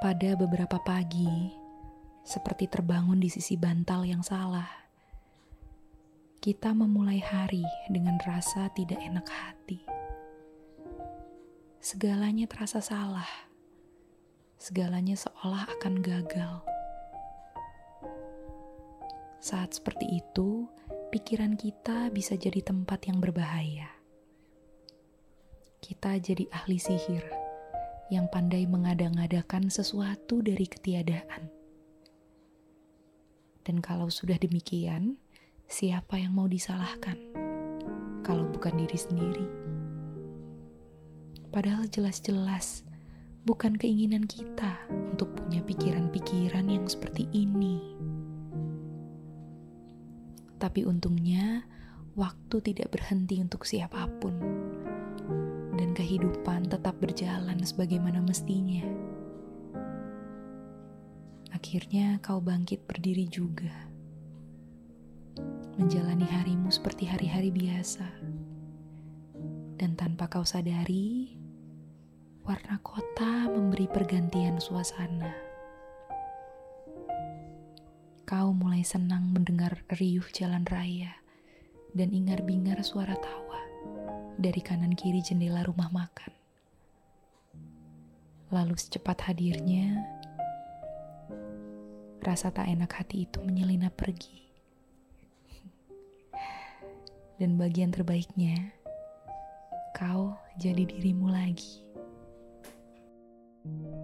Pada beberapa pagi, seperti terbangun di sisi bantal yang salah, kita memulai hari dengan rasa tidak enak hati. Segalanya terasa salah, segalanya seolah akan gagal. Saat seperti itu, pikiran kita bisa jadi tempat yang berbahaya. Kita jadi ahli sihir yang pandai mengada-ngadakan sesuatu dari ketiadaan. Dan kalau sudah demikian, siapa yang mau disalahkan kalau bukan diri sendiri? Padahal jelas-jelas bukan keinginan kita untuk punya pikiran-pikiran yang seperti ini. Tapi untungnya, waktu tidak berhenti untuk siapa pun kehidupan tetap berjalan sebagaimana mestinya. Akhirnya kau bangkit berdiri juga, menjalani harimu seperti hari-hari biasa, dan tanpa kau sadari, warna kota memberi pergantian suasana. Kau mulai senang mendengar riuh jalan raya dan ingar-bingar suara tawa dari kanan kiri jendela rumah makan. Lalu secepat hadirnya, rasa tak enak hati itu menyelinap pergi. Dan bagian terbaiknya, kau jadi dirimu lagi. thank you